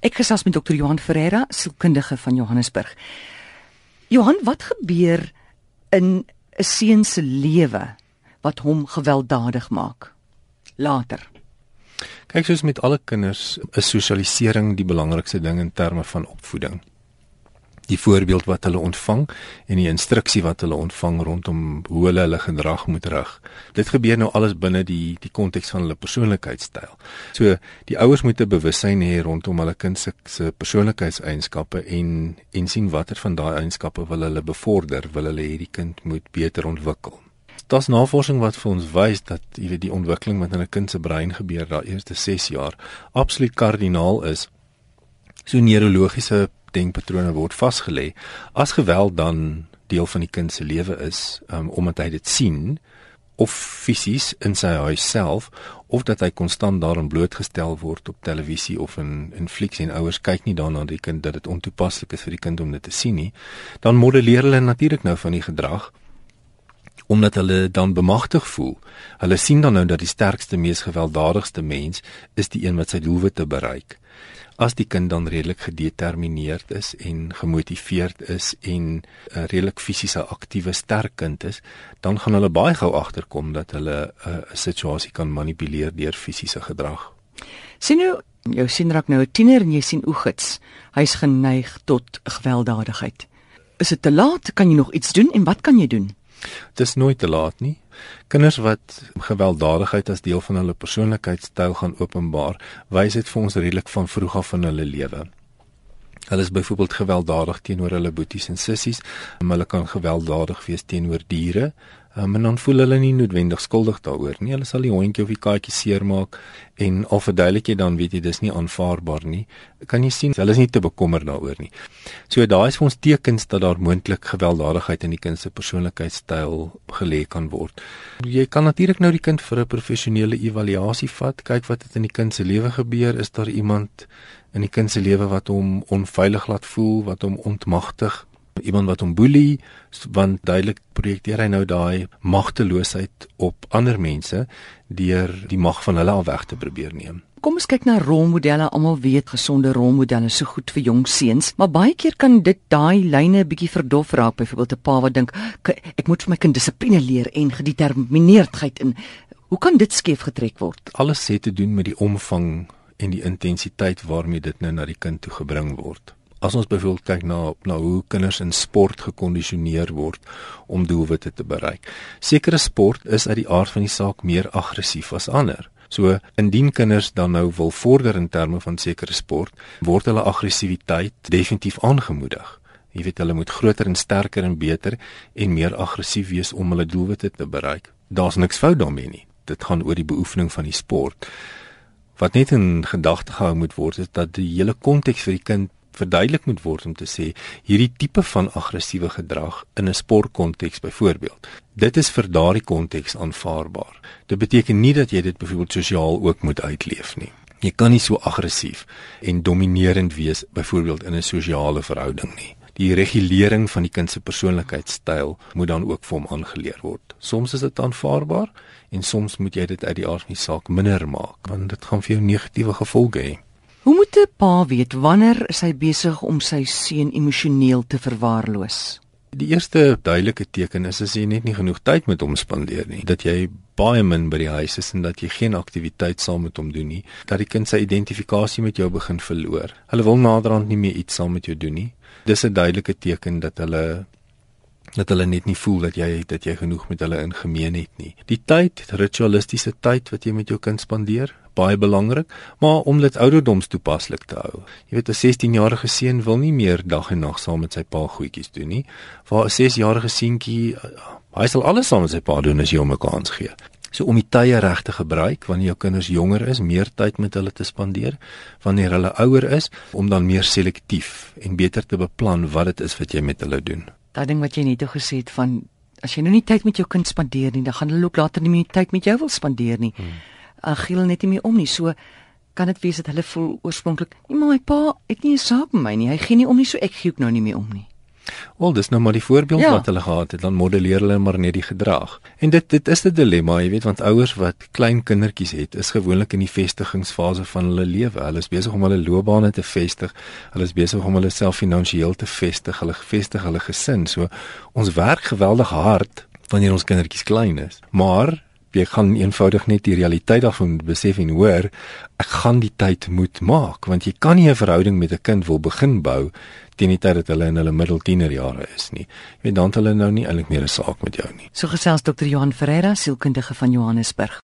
Ek gesels met dokter Johan Ferreira, sielkundige van Johannesburg. Johan, wat gebeur in 'n seun se lewe wat hom gewelddadig maak later? Kyk, soos met alle kinders, is sosialisering die belangrikste ding in terme van opvoeding die voorbeeld wat hulle ontvang en die instruksie wat hulle ontvang rondom hoe hulle hulle gedrag moet rig. Dit gebeur nou alles binne die die konteks van hulle persoonlikheidstyl. So die ouers moet 'n bewussyn hê rondom hulle kind se se persoonlikheidseienskappe en en sien watter van daai eienskappe wil hulle bevorder, wil hulle hê die kind moet beter ontwikkel. Daar's navorsing wat vir ons wys dat jy weet die ontwikkeling wat in 'n kind se brein gebeur daai eerste 6 jaar absoluut kardinaal is. So neurologiese denkpatrone word vasgelê as geweld dan deel van die kind se lewe is um, omdat hy dit sien of fisies in sy huis self of dat hy konstant daarin blootgestel word op televisie of in in flieks en ouers kyk nie daarna dat die kind dat dit ontoepaslik is vir die kind om dit te sien nie dan modelleer hulle natuurlik nou van die gedrag omdat hulle dan bemagtig voel. Hulle sien dan nou dat die sterkste, mees gewelddadigste mens is die een wat sy doelwitte bereik as die kind dan redelik gedetermineerd is en gemotiveerd is en 'n uh, redelik fisiese aktiewe sterk kind is, dan gaan hulle baie gou agterkom dat hulle uh, 'n uh, situasie kan manipuleer deur fisiese gedrag. Sien nou, jou sien raak nou 'n tiener en jy sien oegits. Hy's geneig tot gewelddadigheid. Is dit te laat? Kan jy nog iets doen en wat kan jy doen? Dis nooit te laat nie. Kinders wat gewelddadigheid as deel van hulle persoonlikheidstyl gaan openbaar, wys dit vir ons redelik van vroeg af in hulle lewe. Hulle is byvoorbeeld gewelddadig teenoor hulle boeties en sissies, maar hulle kan gewelddadig wees teenoor diere, Um, en dan voel hulle nie noodwendig skuldig daaroor nie. Hulle sal die hondjie of die katjie seermaak en al verduidelik jy dan weet jy dis nie aanvaarbaar nie. Kan jy sien hulle is nie te bekommer daaroor nie. So daai is vir ons tekens dat daar moontlik gewelddadigheid in die kind se persoonlikheidstyl gelê kan word. Jy kan natuurlik nou die kind vir 'n professionele evaluasie vat, kyk wat het in die kind se lewe gebeur, is daar iemand in die kind se lewe wat hom onveilig laat voel, wat hom ontmagtig iemand wat hom boelie want duidelik projekteer hy nou daai magteloosheid op ander mense deur die mag van hulle al weg te probeer neem. Kom ons kyk na rolmodelle. Almal weet gesonde rolmodelle is so goed vir jong seuns, maar baie keer kan dit daai lyne 'n bietjie verdof raak. Byvoorbeeld 'n pa wat dink ek moet vir my kind dissipline leer en gedetermineerdheid in. Hoe kan dit skeef getrek word? Alles het te doen met die omvang en die intensiteit waarmee dit nou na die kind toe gebring word as ons byvoorbeeld kyk na na hoe kinders in sport gekondisioneer word om doelwitte te bereik. Sekere sport is uit die aard van die saak meer aggressief as ander. So indien kinders dan nou wil vorder in terme van sekere sport, word hulle aggressiwiteit definitief aangemoedig. Jy weet hulle moet groter en sterker en beter en meer aggressief wees om hulle doelwitte te bereik. Daar's niks fout daarmee nie. Dit gaan oor die beoefening van die sport. Wat net in gedagte gehou moet word is dat die hele konteks vir die kind verduidelik moet word om te sê hierdie tipe van aggressiewe gedrag in 'n sportkonteks byvoorbeeld. Dit is vir daardie konteks aanvaarbaar. Dit beteken nie dat jy dit byvoorbeeld sosiaal ook moet uitleef nie. Jy kan nie so aggressief en dominerend wees byvoorbeeld in 'n sosiale verhouding nie. Die regulering van die kind se persoonlikheidstyl moet dan ook vir hom aangeleer word. Soms is dit aanvaarbaar en soms moet jy dit uit die aard van die saak minder maak want dit gaan vir jou negatiewe gevolge hê. Hoe moet 'n pa weet wanneer hy besig om sy seun emosioneel te verwaarloos? Die eerste duidelike teken is as jy net nie genoeg tyd met hom spandeer nie, dat jy baie min by die huis is en dat jy geen aktiwiteit saam met hom doen nie, dat die kind sy identifikasie met jou begin verloor. Hulle wil naderhand nie meer iets saam met jou doen nie. Dis 'n duidelike teken dat hulle dat hulle net nie voel dat jy dat jy genoeg met hulle in gemeen het nie. Die tyd, ritualistiese tyd wat jy met jou kind spandeer, baie belangrik, maar om dit ouderdoms toepaslik te hou. Jy weet 'n 16-jarige seun wil nie meer dag en nag saam met sy pa goedjies doen nie. Waar 'n 6-jarige seentjie hy sal alles saam met sy pa doen as jy hom 'n kans gee. So om die tye reg te gebruik wanneer jou kinders jonger is, meer tyd met hulle te spandeer, wanneer hulle ouer is, om dan meer selektief en beter te beplan wat dit is wat jy met hulle doen. Daai ding wat jy net gesê het van as jy nou nie tyd met jou kind spandeer nie, dan gaan hulle ook later nie meer tyd met jou wil spandeer nie. Hmm Agiel net nie meer om nie. So kan dit wees dat hulle voel oorspronklik, "Nee, maar my pa het nie 'n saak met my nie. Hy gee nie om nie, so ek gee ook nou nie meer om nie." Wel, dis nou maar die voorbeeld Ja. wat hulle gehad het, dan modelleer hulle maar net die gedrag. En dit dit is 'n dilemma, jy weet, want ouers wat klein kindertjies het, is gewoonlik in die vestigingsfase van hulle lewe. Hulle is besig om hulle loopbane te vestig. Hulle is besig om hulle self finansiëel te vestig, hulle vestig hulle gesin. So ons werk geweldig hard wanneer ons kindertjies klein is. Maar jy gaan eenvoudig net die realiteit daarvan besef en hoor, ek gaan die tyd moet maak want jy kan nie 'n verhouding met 'n kind wil begin bou teen die tyd dat hulle in hulle middeltienerjare is nie. Jy weet dan het hulle nou nie eintlik meer 'n saak met jou nie. So gesels Dr. Johan Ferreira, sielkundige van Johannesburg.